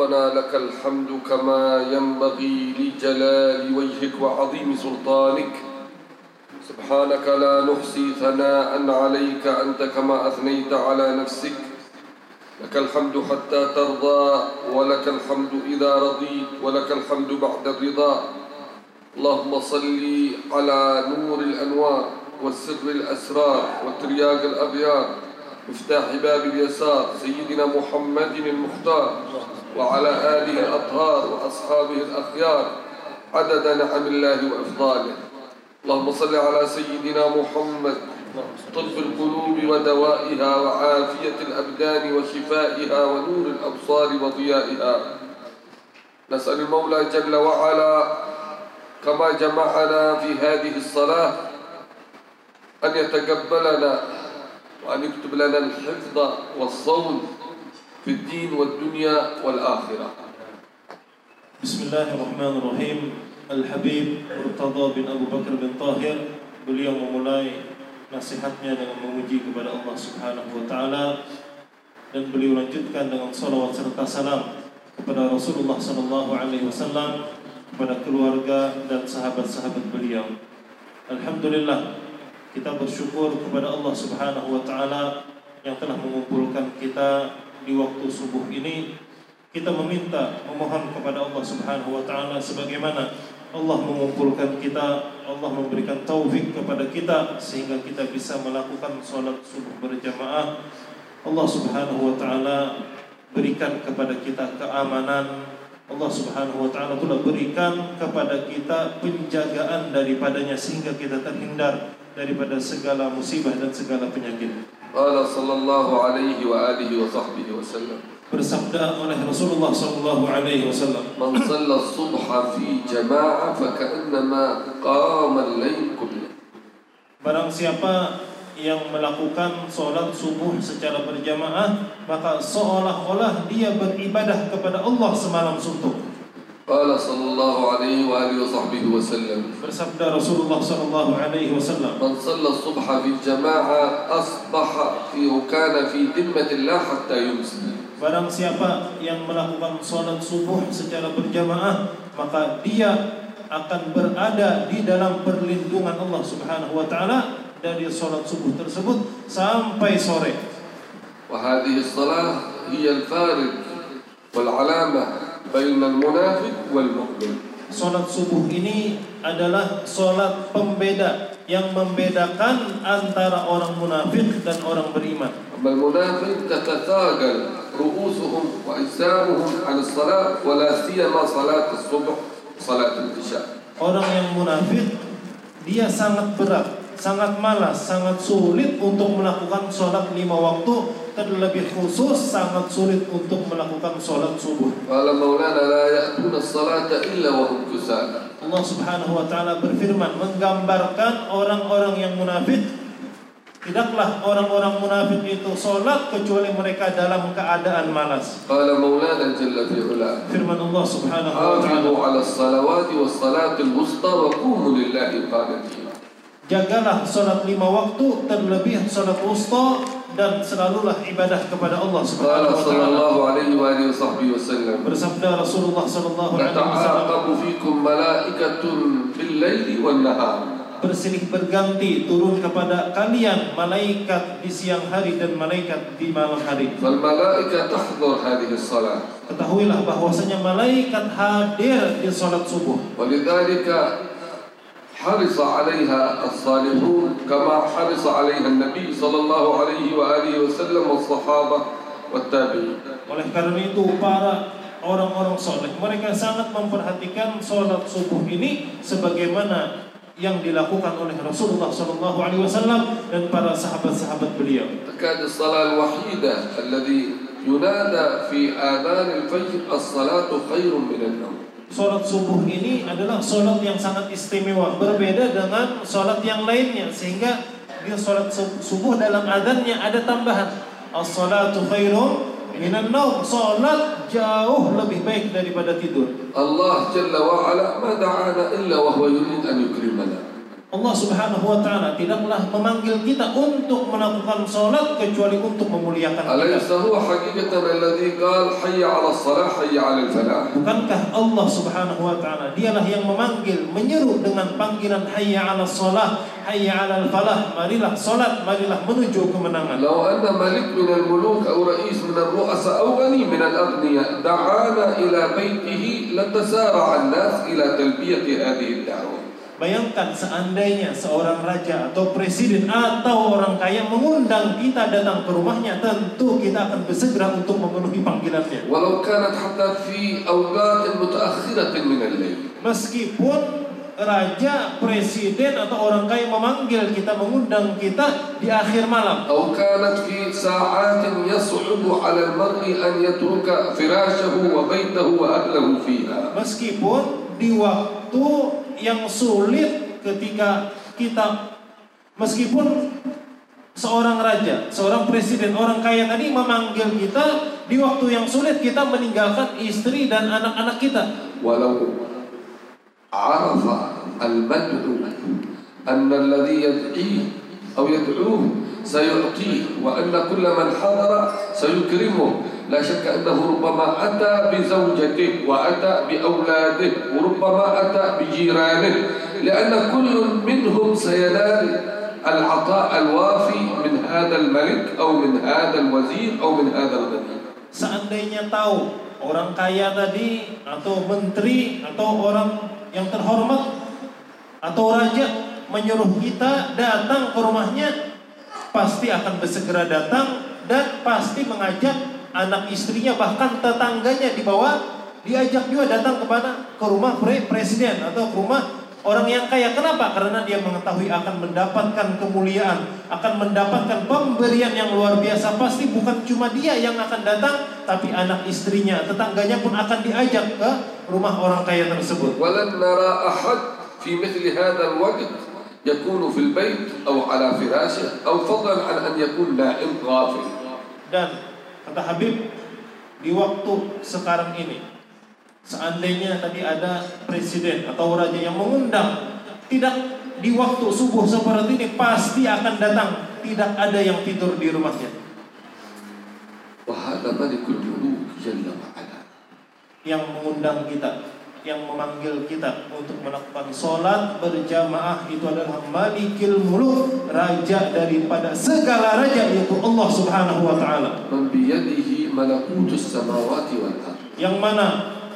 ربنا لك الحمد كما ينبغي لجلال وجهك وعظيم سلطانك. سبحانك لا نحصي ثناء عليك أنت كما أثنيت على نفسك. لك الحمد حتى ترضى ولك الحمد إذا رضيت ولك الحمد بعد الرضا. اللهم صل على نور الأنوار والسر الأسرار والترياق الأبيار. مفتاح باب اليسار سيدنا محمد المختار. وعلى آله الأطهار وأصحابه الأخيار عدد نعم الله وإفضاله. اللهم صل على سيدنا محمد طب القلوب ودوائها وعافية الأبدان وشفائها ونور الأبصار وضيائها. نسأل المولى جل وعلا كما جمعنا في هذه الصلاة أن يتقبلنا وأن يكتب لنا الحفظ والصون في الدين والدنيا والآخرة بسم الله الرحمن الرحيم Al-Habib Murtada bin Abu Bakar bin Tahir Beliau memulai nasihatnya dengan memuji kepada Allah Subhanahu wa taala dan beliau lanjutkan dengan salawat serta salam kepada Rasulullah sallallahu alaihi wasallam kepada keluarga dan sahabat-sahabat beliau. Alhamdulillah kita bersyukur kepada Allah Subhanahu wa taala yang telah mengumpulkan kita di waktu subuh ini. Kita meminta memohon kepada Allah Subhanahu wa taala sebagaimana Allah mengumpulkan kita, Allah memberikan taufik kepada kita sehingga kita bisa melakukan sholat subuh berjamaah. Allah Subhanahu wa taala berikan kepada kita keamanan. Allah Subhanahu wa taala pula berikan kepada kita penjagaan daripadanya sehingga kita terhindar daripada segala musibah dan segala penyakit. Qala sallallahu alaihi wa alihi wa sahbihi wa sallam. Bersabda oleh Rasulullah sallallahu alaihi wasallam Man salla subha fi jama'ah faka'annama qama al-lail kullah Barang siapa yang melakukan solat subuh secara berjamaah maka seolah-olah dia beribadah kepada Allah semalam suntuk Qala sallallahu alaihi wa alihi wa sahbihi. Bersabda Rasulullah sallallahu alaihi. Man subha fi asbaha fi fi hatta yumsi. Barang siapa yang melakukan salat subuh secara berjamaah, maka dia akan berada di dalam perlindungan Allah Subhanahu wa taala dari salat subuh tersebut sampai sore. Wa hadhihi hiya al-farid wal 'alamah bainal wal mu'min. Salat subuh ini adalah salat pembeda yang membedakan antara orang munafik dan orang beriman. Bal munafik ru'usuhum wa salat wa la siyama salat as-subh salat al-isya. Orang yang munafik dia sangat berat, sangat malas, sangat sulit untuk melakukan sholat lima waktu terlebih khusus sangat sulit untuk melakukan sholat subuh. Allah Subhanahu wa taala berfirman menggambarkan orang-orang yang munafik Tidaklah orang-orang munafik itu sholat kecuali mereka dalam keadaan malas. Qala Maulana Jalla fi Firman Allah Subhanahu wa taala. ala salawati was salatil wusta wa qumu lillahi qanitin. Jagalah salat lima waktu terlebih sholat wusta dan selalulah ibadah kepada Allah Subhanahu wa sallallahu alaihi wa alihi wasallam bersabda Rasulullah sallallahu alaihi wasallam ta'aqabu fikum malaikatun bil laili wan nahar bersilih berganti turun kepada kalian malaikat di siang hari dan malaikat di malam hari. Fal malaikat tahdur hadhihi salat. Ketahuilah bahwasanya malaikat hadir di salat subuh. Walidzalika حرص عليها الصالحون كما حرص عليها النبي صلى الله عليه وآله وسلم والصحابة والتابعين Oleh karena itu para orang-orang soleh mereka sangat memperhatikan sholat subuh ini sebagaimana yang dilakukan oleh Rasulullah Shallallahu Alaihi Wasallam dan para sahabat-sahabat beliau. تكاد الصلاة الوحيدة الذي ينادى في آذان الفجر الصلاة خير من النوم sholat subuh ini adalah sholat yang sangat istimewa berbeda dengan sholat yang lainnya sehingga dia sholat subuh dalam adanya ada tambahan. As-salatu khairum minan naum sholat jauh lebih baik daripada tidur. Allah Jalla ma da'ana illa wa huwa yurid an yukrimana. Allah Subhanahu wa taala tidaklah memanggil kita untuk melakukan salat kecuali untuk memuliakan kita. Bukankah Allah Subhanahu wa taala dialah yang memanggil, menyeru dengan panggilan hayya 'ala salah, hayya 'ala falah, marilah salat, marilah menuju kemenangan. Law anna malik min al-muluk aw ra'is min ar-ru'asa aw ghani min al-aghniya da'ana ila baitihi latasara'a an-nas ila talbiyati hadhihi ad-da'wah. Bayangkan seandainya seorang raja atau presiden atau orang kaya mengundang kita datang ke rumahnya, tentu kita akan bersegera untuk memenuhi panggilannya. ولو كانت حتى في أوقات متأخرة من الليل Meskipun raja, presiden atau orang kaya memanggil kita, mengundang kita di akhir malam. أو كانت في ساعات يصعب على المرء أن يترك فراشه وبيته وأهله فيها Meskipun di waktu yang sulit ketika kita meskipun seorang raja, seorang presiden, orang kaya tadi memanggil kita di waktu yang sulit kita meninggalkan istri dan anak-anak kita. Walau arafa al-bad'u anna alladhi yad'i aw yad'uhu wa anna kull man hadara لا شك أنه ربما أتى بزوجته وأتى بأولاده وربما أتى بجيرانه لأن كل منهم سينال العطاء الوافي من هذا الملك أو من هذا الوزير أو من هذا الغني Seandainya tahu orang kaya tadi atau menteri atau orang yang terhormat atau raja menyuruh kita datang ke rumahnya pasti akan bersegera datang dan pasti mengajak anak istrinya bahkan tetangganya di bawah diajak juga datang kepada ke rumah pre- presiden atau ke rumah orang yang kaya. Kenapa? Karena dia mengetahui akan mendapatkan kemuliaan, akan mendapatkan pemberian yang luar biasa. Pasti bukan cuma dia yang akan datang, tapi anak istrinya, tetangganya pun akan diajak ke rumah orang kaya tersebut. ولن نرى أحد في مثل هذا الوقت يكون في البيت أو على فراشه أو فضلا عن أن يكون نائم غافل Dan Kata Habib, di waktu sekarang ini, seandainya tadi ada presiden atau raja yang mengundang, tidak di waktu subuh seperti ini pasti akan datang. Tidak ada yang tidur di rumahnya. Yang mengundang kita yang memanggil kita untuk melakukan sholat berjamaah itu adalah Malikil Muluk Raja daripada segala raja yaitu Allah Subhanahu Wa Taala. Yang mana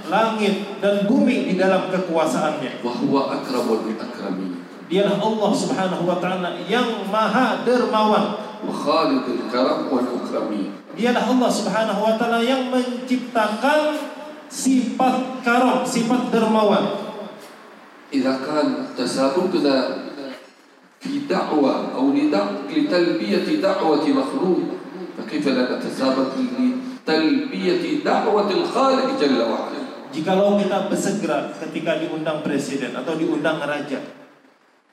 langit dan bumi di dalam kekuasaannya. Wahwa akramul akramin. Dialah Allah Subhanahu Wa Taala yang maha dermawan. Khalidul karam wal akramin. Dialah Allah Subhanahu Wa Taala yang menciptakan sifat karam, sifat dermawan. إذا كان تسابقنا في دعوة أو لدع- لتلبية دعوة مخلوق فكيف لا نتسابق لتلبية دعوة الخالق جل وعلا Jikalau kita bersegera ketika diundang presiden atau diundang raja,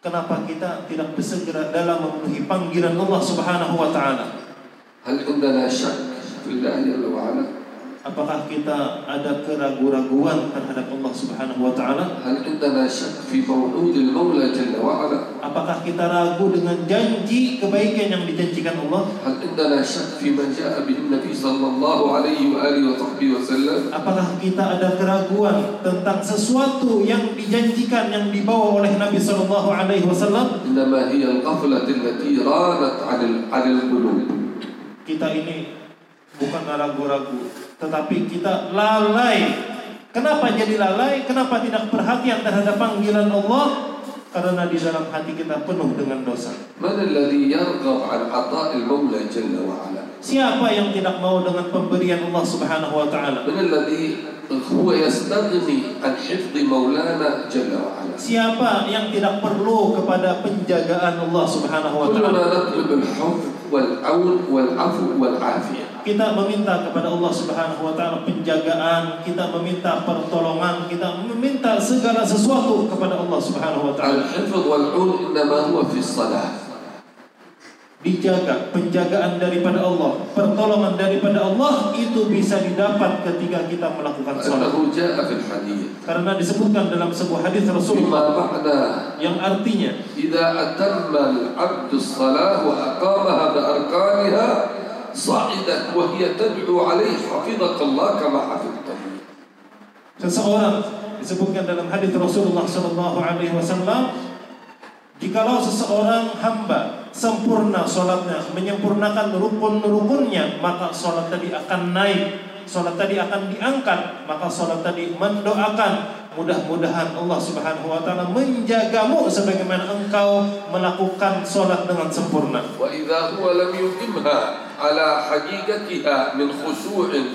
kenapa kita tidak bersegera dalam memenuhi panggilan Allah Subhanahu wa taala? هل عندنا شك في الله جل وعلا؟ apakah kita ada keraguan-raguan terhadap Allah Subhanahu wa taala? Apakah kita ragu dengan janji kebaikan yang dijanjikan Allah? Apakah kita ada keraguan tentang sesuatu yang dijanjikan yang dibawa oleh Nabi sallallahu alaihi wasallam? Kita ini bukan ragu-ragu tetapi kita lalai. Kenapa jadi lalai? Kenapa tidak perhatian terhadap panggilan Allah? Karena di dalam hati kita penuh dengan dosa. من الذي يرغب عن عطاء المولى جل وعلا؟ Siapa yang tidak mau dengan pemberian Allah Subhanahu wa taala? من الذي هو يستغني عن حفظ مولانا جل وعلا؟ Siapa yang tidak perlu kepada penjagaan Allah Subhanahu wa taala? wal aun wal afu wal afiyah. Kita meminta kepada Allah Subhanahu wa taala penjagaan, kita meminta pertolongan, kita meminta segala sesuatu kepada Allah Subhanahu wa taala. Al-hifdz wal aun huwa fi shalah dijaga penjagaan daripada Allah pertolongan daripada Allah itu bisa didapat ketika kita melakukan salat karena disebutkan dalam sebuah hadis Rasulullah. Yang artinya idza atamma al-'abdu wa aqamaha bi sa'idat wa hiya tad'u 'alayhi hafizakallah kama seseorang disebutkan dalam hadis Rasulullah Shallallahu alaihi wasallam Jikalau seseorang hamba sempurna sholatnya, menyempurnakan rukun-rukunnya, maka sholat tadi akan naik, sholat tadi akan diangkat, maka sholat tadi mendoakan. Mudah-mudahan Allah Subhanahu Wa Taala menjagamu sebagaimana engkau melakukan sholat dengan sempurna. Ala min khusu'in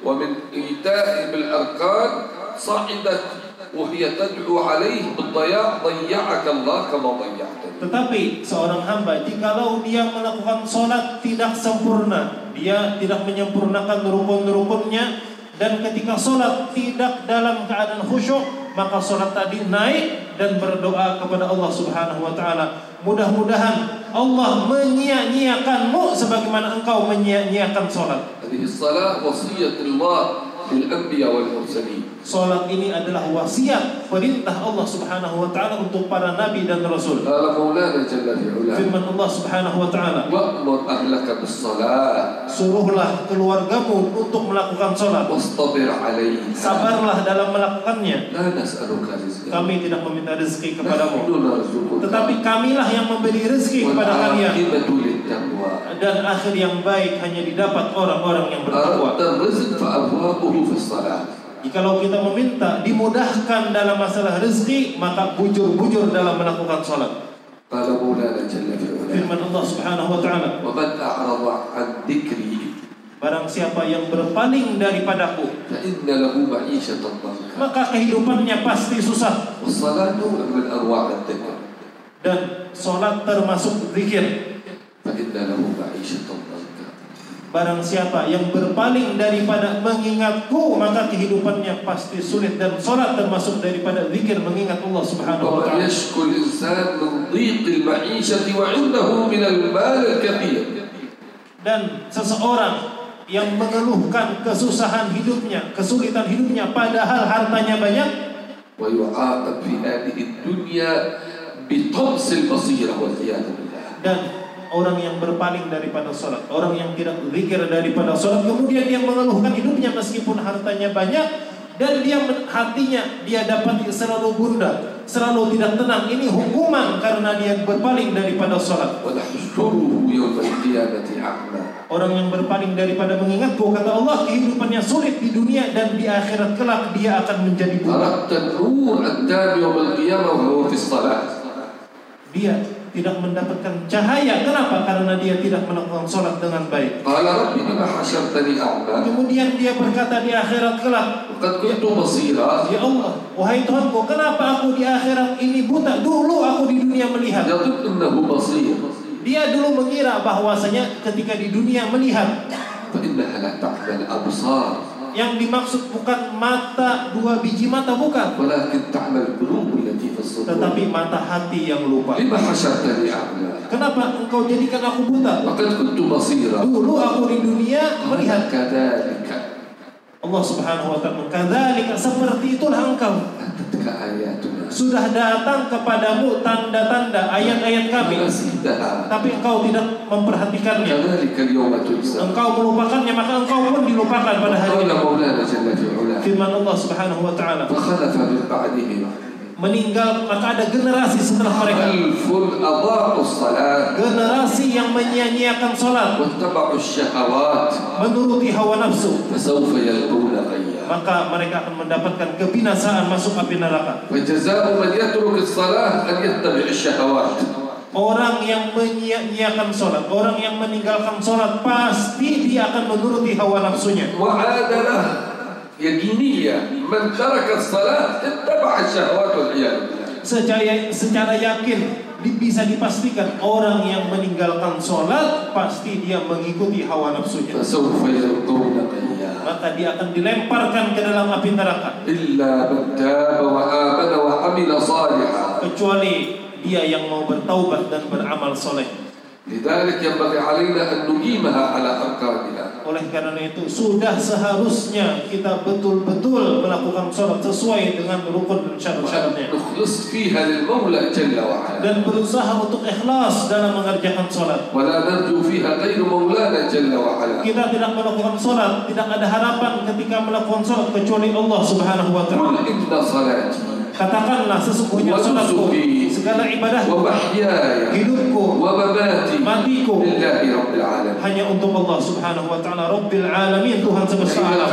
wa min bil arkan sa'idat وهي تدعو عليه بالضياع ضيعك الله كما ضيعتني Tetapi seorang hamba jikalau dia melakukan sholat tidak sempurna, dia tidak menyempurnakan rukun-rukunnya dan ketika sholat tidak dalam keadaan khusyuk, maka sholat tadi naik dan berdoa kepada Allah Subhanahu wa taala. Mudah-mudahan Allah menyia-nyiakanmu sebagaimana engkau menyia-nyiakan sholat. هذه الصلاة وصية الله للأنبياء والمرسلين Salat ini adalah wasiat perintah Allah Subhanahu wa taala untuk para nabi dan rasul. Firman Allah Subhanahu wa taala, "Wa'mur ahlaka bis-salat." Suruhlah keluargamu untuk melakukan salat. Wastabir 'alaiha. Sabarlah dalam melakukannya. Kami tidak meminta rezeki kepadamu. Tetapi kamilah yang memberi rezeki kepada kalian. Dan akhir yang baik hanya didapat orang-orang yang bertakwa. Ar-rizq fis-salat. Jikalau kita meminta dimudahkan dalam masalah rezeki, maka bujur-bujur dalam melakukan sholat. قال مولانا جل في علاه Firman Allah Subhanahu wa taala, ومن أعرض عن ذكري barang siapa yang berpaling daripadaku, فإن له معيشة ضنكا maka kehidupannya pasti susah. والصلاة نوع من أنواع الذكر Dan sholat termasuk zikir. Barang siapa yang berpaling daripada mengingatku Maka kehidupannya pasti sulit Dan sholat termasuk daripada zikir mengingat Allah subhanahu wa ta'ala. Dan seseorang yang mengeluhkan kesusahan hidupnya Kesulitan hidupnya padahal hartanya banyak Dan orang yang berpaling daripada sholat, orang yang tidak berpikir daripada sholat, kemudian dia mengeluhkan hidupnya meskipun hartanya banyak dan dia hatinya dia dapat selalu bunda, selalu tidak tenang. Ini hukuman karena dia berpaling daripada sholat. Orang yang berpaling daripada mengingatku kata Allah kehidupannya sulit di dunia dan di akhirat kelak dia akan menjadi buruk. Dia tidak mendapatkan cahaya. Kenapa? Karena dia tidak melakukan sholat dengan baik. Kemudian dia berkata di akhirat kelak, Ya Allah, wahai Tuhanku, kenapa aku di akhirat ini buta? Dulu aku di dunia melihat. Dia dulu mengira bahwasanya ketika di dunia melihat yang dimaksud bukan mata dua biji mata bukan. Tetapi mata hati yang lupa. Kenapa engkau jadikan aku buta? Dulu aku di dunia melihat. Allah Subhanahu wa taala kadzalika seperti itulah engkau. Sudah datang kepadamu tanda-tanda ayat-ayat kami. Tapi engkau tidak memperhatikannya. Engkau melupakannya maka engkau pun dilupakan pada hari ini. Firman Allah Subhanahu wa taala meninggal maka ada generasi setelah mereka. Generasi yang menyia-nyiakan salat. Menuruti hawa nafsu. Maka mereka akan mendapatkan kebinasaan masuk api neraka. Orang yang menyia-nyiakan sholat, orang yang meninggalkan sholat pasti dia akan menuruti hawa nafsunya معادلة يقينية من ترك الصلاة اتبع الشهوات والعياذ بالله Secara, secara yakin di- bisa dipastikan orang yang meninggalkan sholat pasti dia mengikuti hawa nafsunya. فسوف يلقون غيا Maka dia akan dilemparkan ke dalam api neraka. إلا من تاب وآمن وعمل صالحا Kecuali dia yang mau bertaubat dan beramal soleh. لذلك ينبغي علينا أن نقيمها على أركانها oleh karena itu sudah seharusnya kita betul-betul melakukan sholat sesuai dengan rukun dan syarat-syaratnya. Dan berusaha untuk ikhlas dalam mengerjakan sholat. Kita tidak melakukan sholat, tidak ada harapan ketika melakukan sholat kecuali Allah Subhanahu Wa Taala. Katakanlah sesungguhnya salatku, segala ibadah, hidupku, matiku, hanya untuk Allah Subhanahu wa taala Rabbil alamin Tuhan semesta. Alam.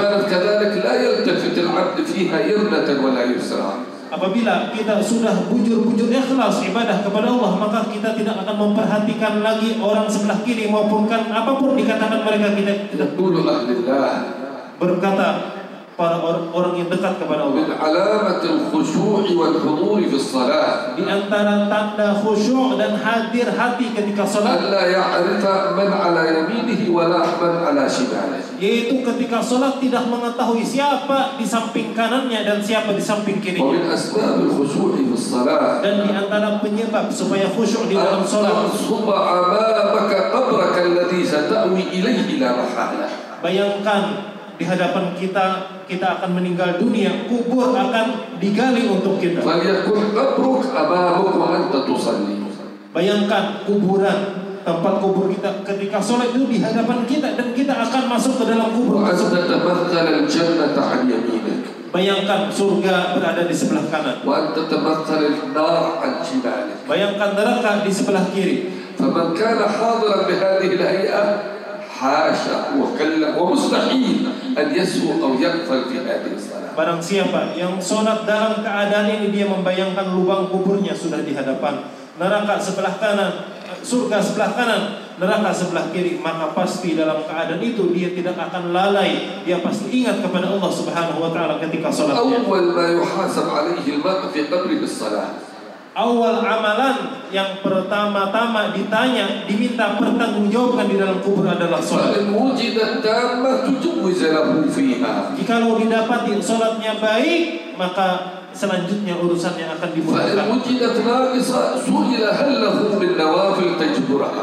Apabila kita sudah bujur-bujur ikhlas ibadah kepada Allah Maka kita tidak akan memperhatikan lagi orang sebelah kiri Maupun kan apa pun dikatakan mereka kita. Berkata para orang-orang yang dekat kepada Allah. Min alamatil khushu'i. Di antara tanda khusyuk dan hadir hati ketika salat. Yaitu ketika salat tidak mengetahui siapa di samping kanannya dan siapa di samping kirinya. Dan di antara penyebab supaya khusyuk di dalam salat. Bayangkan di hadapan kita kita akan meninggal dunia, kubur akan digali untuk kita. فليكن قبرك أمامك وأنت تصلي Bayangkan kuburan tempat kubur kita ketika sholat itu di hadapan kita dan kita akan masuk ke dalam kubur وأن tersebut. تتمثل الجنة عن يمينك Bayangkan surga berada di sebelah kanan. وأن تتمثل النار عن شمالك Bayangkan neraka di sebelah kiri. فمن كان حاضرا بهذه الهيئة حاشا وكلا ومستحيل أن يسهو أو يغفل في هذه الصلاة Barang siapa yang sholat dalam keadaan ini dia membayangkan lubang kuburnya sudah di hadapan neraka sebelah kanan, surga sebelah kanan, neraka sebelah kiri, maka pasti dalam keadaan itu dia tidak akan lalai, dia pasti ingat kepada Allah Subhanahu wa taala ketika sholatnya. أول ما يحاسب عليه المرء في قبره الصلاة awal amalan yang pertama-tama ditanya diminta pertanggungjawaban di dalam kubur adalah sholat. Jika lo didapati solatnya baik, maka selanjutnya urusan yang akan dimudahkan.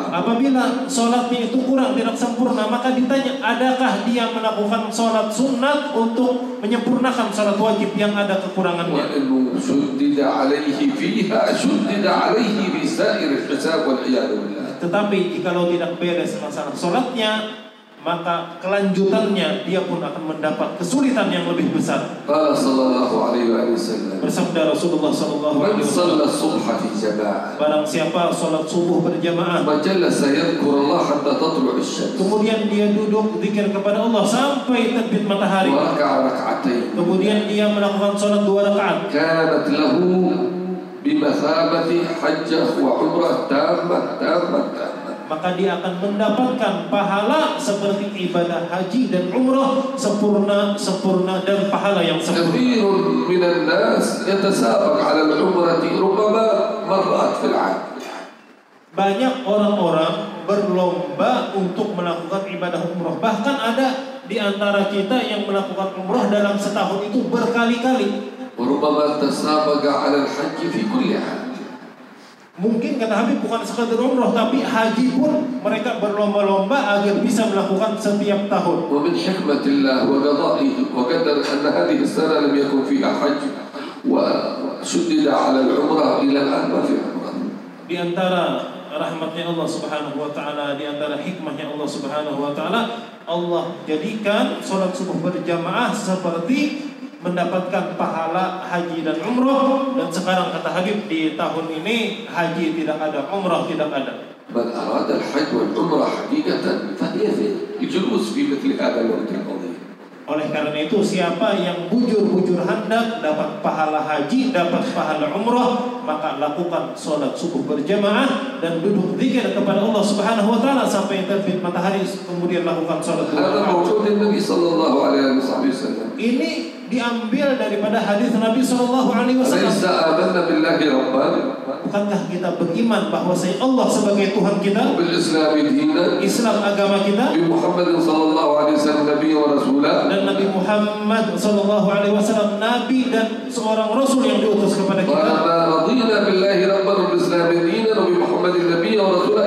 Apabila sholatnya itu kurang tidak sempurna, maka ditanya adakah dia melakukan sholat sunat untuk menyempurnakan sholat wajib yang ada kekurangannya. Tetapi jikalau tidak beres masalah sholatnya, maka kelanjutannya dia pun akan mendapat kesulitan yang lebih besar. Bersabda Rasulullah sallallahu alaihi wasallam. Barang siapa sholat subuh berjamaah, Kemudian dia duduk zikir kepada Allah sampai terbit matahari. Kemudian dia melakukan sholat dua rakaat. Kanat lahu bimathabati hajjah wa umrah tamat tamat maka dia akan mendapatkan pahala seperti ibadah haji dan umrah sempurna sempurna dan pahala yang sempurna. Banyak orang-orang berlomba untuk melakukan ibadah umrah. Bahkan ada di antara kita yang melakukan umrah dalam setahun itu berkali-kali. Rubbama tasabaqa al-hajj fi kulli 'am Mungkin kata Habib bukan sekadar umrah, tapi haji pun mereka berlomba-lomba agar bisa melakukan setiap tahun. ومن حكمة الله وقضائه وقدر أن هذه السنة لم يكن فيها حج وشدد على العمرة إلى الآن ما في عمرة Di antara rahmatnya Allah Subhanahu wa taala, di antara hikmahnya Allah Subhanahu wa taala, Allah jadikan sholat subuh berjamaah seperti mendapatkan pahala haji dan umrah dan sekarang kata Habib di tahun ini haji tidak ada, umrah tidak ada. من أراد الحج والعمرة حقيقة فهي في الجلوس في مثل هذا الوقت العظيم Oleh karena itu siapa yang bujur-bujur hendak dapat pahala haji, dapat pahala umrah, maka lakukan sholat subuh berjamaah dan duduk zikir kepada Allah Subhanahu wa taala sampai terbit matahari kemudian lakukan sholat dua هذا rakaat. موجود النبي صلى الله عليه وصحبه وسلم Ini diambil daripada hadis Nabi Shallallahu Alaihi Wasallam. Bukankah kita beriman bahwa saya Allah sebagai Tuhan kita? Islam Islam agama kita. Dan Nabi Muhammad Shallallahu Alaihi Wasallam Nabi dan seorang Rasul yang diutus kepada kita. Nabi Muhammad Nabi wa Rasulah,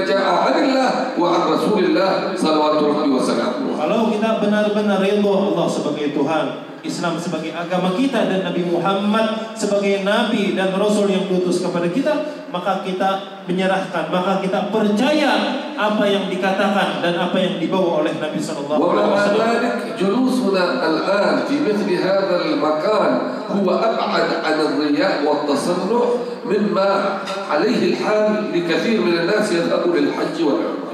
ja'a anillah wa an rasulillah sallallahu alaihi wasallam. Kalau kita benar-benar ridho Allah sebagai Tuhan, Islam sebagai agama kita dan Nabi Muhammad sebagai nabi dan rasul yang diutus kepada kita, maka kita menyerahkan, maka kita percaya apa yang dikatakan dan apa yang dibawa oleh Nabi sallallahu alaihi wasallam. Wa julusuna al-an fi mithli makan huwa ab'ad 'an ar-riya' wa at-tasannu' مما عليه الحال لكثير من الناس يذهبوا للحج والعمرة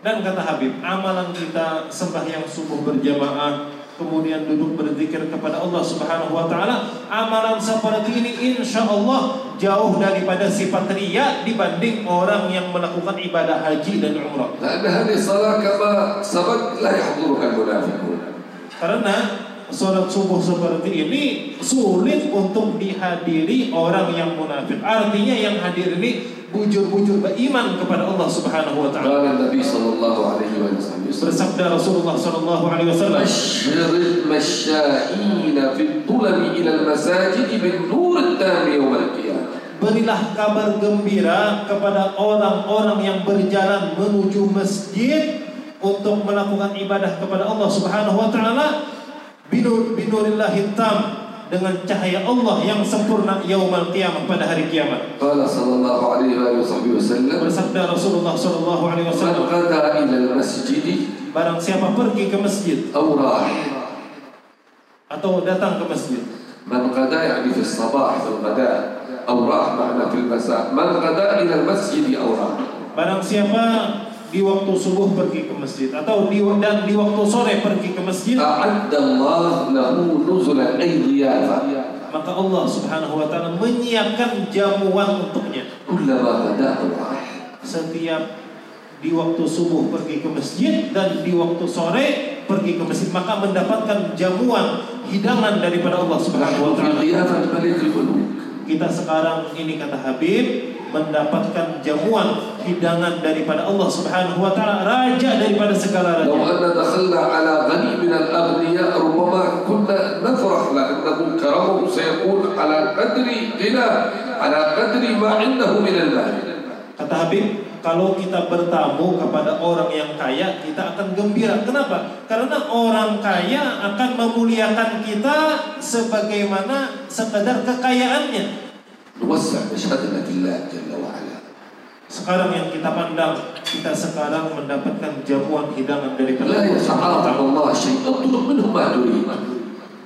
Dan kata Habib, amalan kita sembahyang subuh berjamaah, kemudian duduk berzikir kepada Allah Subhanahu wa taala, amalan seperti ini insya Allah jauh daripada sifat riya dibanding orang yang melakukan ibadah haji dan umrah. لأن هذه الصلاة كما سبق لا يحضرها المنافقون Karena sholat subuh seperti ini sulit untuk dihadiri orang yang munafik. Artinya yang hadir ini bujur-bujur beriman kepada Allah Subhanahu wa taala. Nabi sallallahu alaihi wasallam. Bersabda Rasulullah sallallahu alaihi wasallam, "Masyaril masya'ina fi tulami ila al-masajid bin nur at-tam yawm. Berilah kabar gembira kepada orang-orang yang berjalan menuju masjid untuk melakukan ibadah kepada Allah Subhanahu wa taala binur binurillahi hitam dengan cahaya Allah yang sempurna yaumal qiyamah pada hari kiamat. Qala sallallahu alaihi wasallam bersabda Rasulullah sallallahu alaihi wasallam qata ila al-masjid barang siapa pergi ke masjid aw atau datang ke masjid man qada yani fi sabah fi qada aw rah ma'na fi masa. man qada ila al-masjid aw barang siapa di waktu subuh pergi ke masjid atau di dan di waktu sore pergi ke masjid. A'addallahu maka Allah Subhanahu wa taala menyiapkan jamuan untuknya. Setiap di waktu subuh pergi ke masjid dan di waktu sore pergi ke masjid maka mendapatkan jamuan hidangan daripada Allah Subhanahu wa taala. Kita sekarang ini kata Habib mendapatkan jamuan hidangan daripada Allah Subhanahu wa taala raja daripada segala raja. Law anna dakhalna ala ghani min al-aghniya rubbama kunna nafrah la annahu karamu sayakun ala qadri ghina ala qadri ma indahu min al-mal. Kata Habib, kalau kita bertamu kepada orang yang kaya, kita akan gembira. Kenapa? Karena orang kaya akan memuliakan kita sebagaimana sekadar kekayaannya. Luasa syahadana billah jalla wa ala. Sekarang yang kita pandang, kita sekarang mendapatkan jamuan hidangan dari Allah. La yas'alaka Allah syai'un minhum ma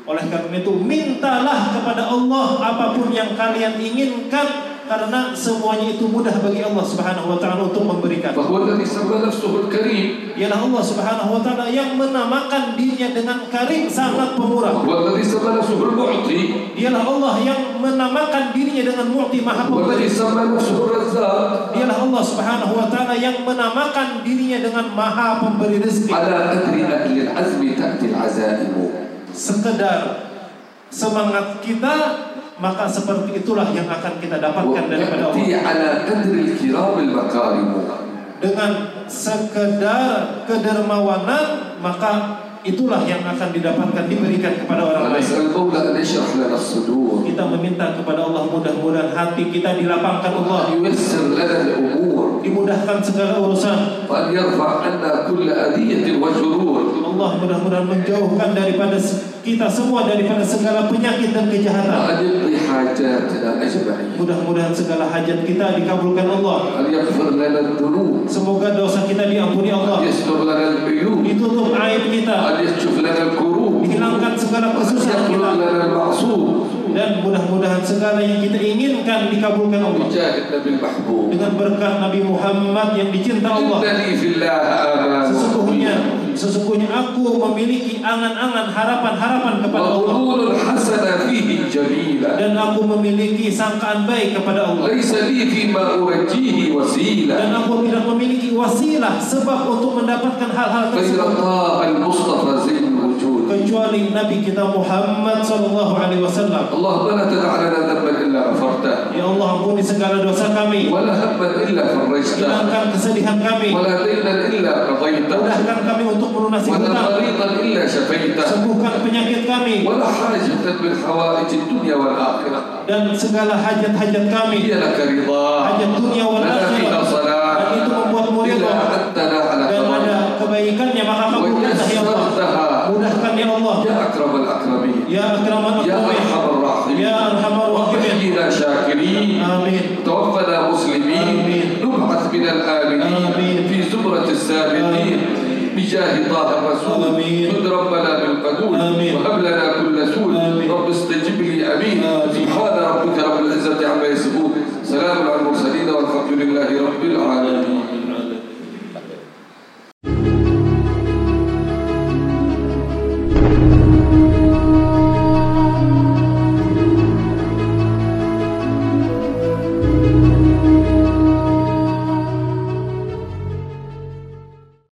Oleh karena itu, mintalah kepada Allah apa pun yang kalian inginkan karena semuanya itu mudah bagi Allah Subhanahu wa taala untuk memberikan. Ialah Allah Subhanahu wa taala yang menamakan dirinya dengan Karim sangat pemurah. Ialah Allah yang menamakan dirinya dengan Mu'ti Maha Pemberi. Ialah Allah Subhanahu wa taala yang menamakan dirinya dengan Maha Pemberi rezeki. Ala adri ahli azmi ta'ti azaimu. Sekedar semangat kita maka seperti itulah yang akan kita dapatkan daripada Allah. Dengan sekedar kedermawanan maka itulah yang akan didapatkan diberikan kepada orang lain. Kita meminta kepada Allah mudah-mudahan hati kita dilapangkan Allah. dimudahkan segala urusan. Allah mudah-mudahan menjauhkan daripada kita semua daripada segala penyakit dan kejahatan. Mudah-mudahan segala hajat kita dikabulkan Allah. Semoga dosa kita diampuni Allah. Ditutup aib kita. hilangkan segala kesusahan dan mudah-mudahan segala yang kita inginkan dikabulkan Allah. Dengan berkat Nabi Muhammad yang dicinta Allah. Sesungguhnya sesungguhnya aku memiliki angan-angan harapan-harapan kepada Allah. Dan aku memiliki sangkaan baik kepada Allah. Dan aku tidak memiliki wasilah sebab untuk mendapatkan hal-hal tersebut kecuali Nabi kita Muhammad sallallahu alaihi wasallam. Allah la tad'a lana dhanban illa ghafartah. Ya Allah ampuni segala dosa kami. Wa la hamman illa farajtah. Hilangkan kesedihan kami. Wa la daynan illa qadaitah. Mudahkan kami untuk melunasi hutang. Wa la illa syafaitah. Sembuhkan penyakit kami. Wa la hajatan min hawaij dunya wal akhirah. Dan segala hajat-hajat kami. Ialah keridhaan. Hajat dunia wal akhirah. Dan itu Ya akraman يا أرحم الراحمين. Ya arhamar rahimin وحيينا شاكرين. Amin توفنا مسلمين. آمين. نبعث من الآمنين. آمين. في زمرة السابقين. بجاه طه الرسول. آمين. جد ربنا بالقبول آمين. وهب لنا كل سول آمين. رب استجب لي. آمين. سبحان ربك رب العزة عما يصفون. سلام على المرسلين والحمد لله رب العالمين.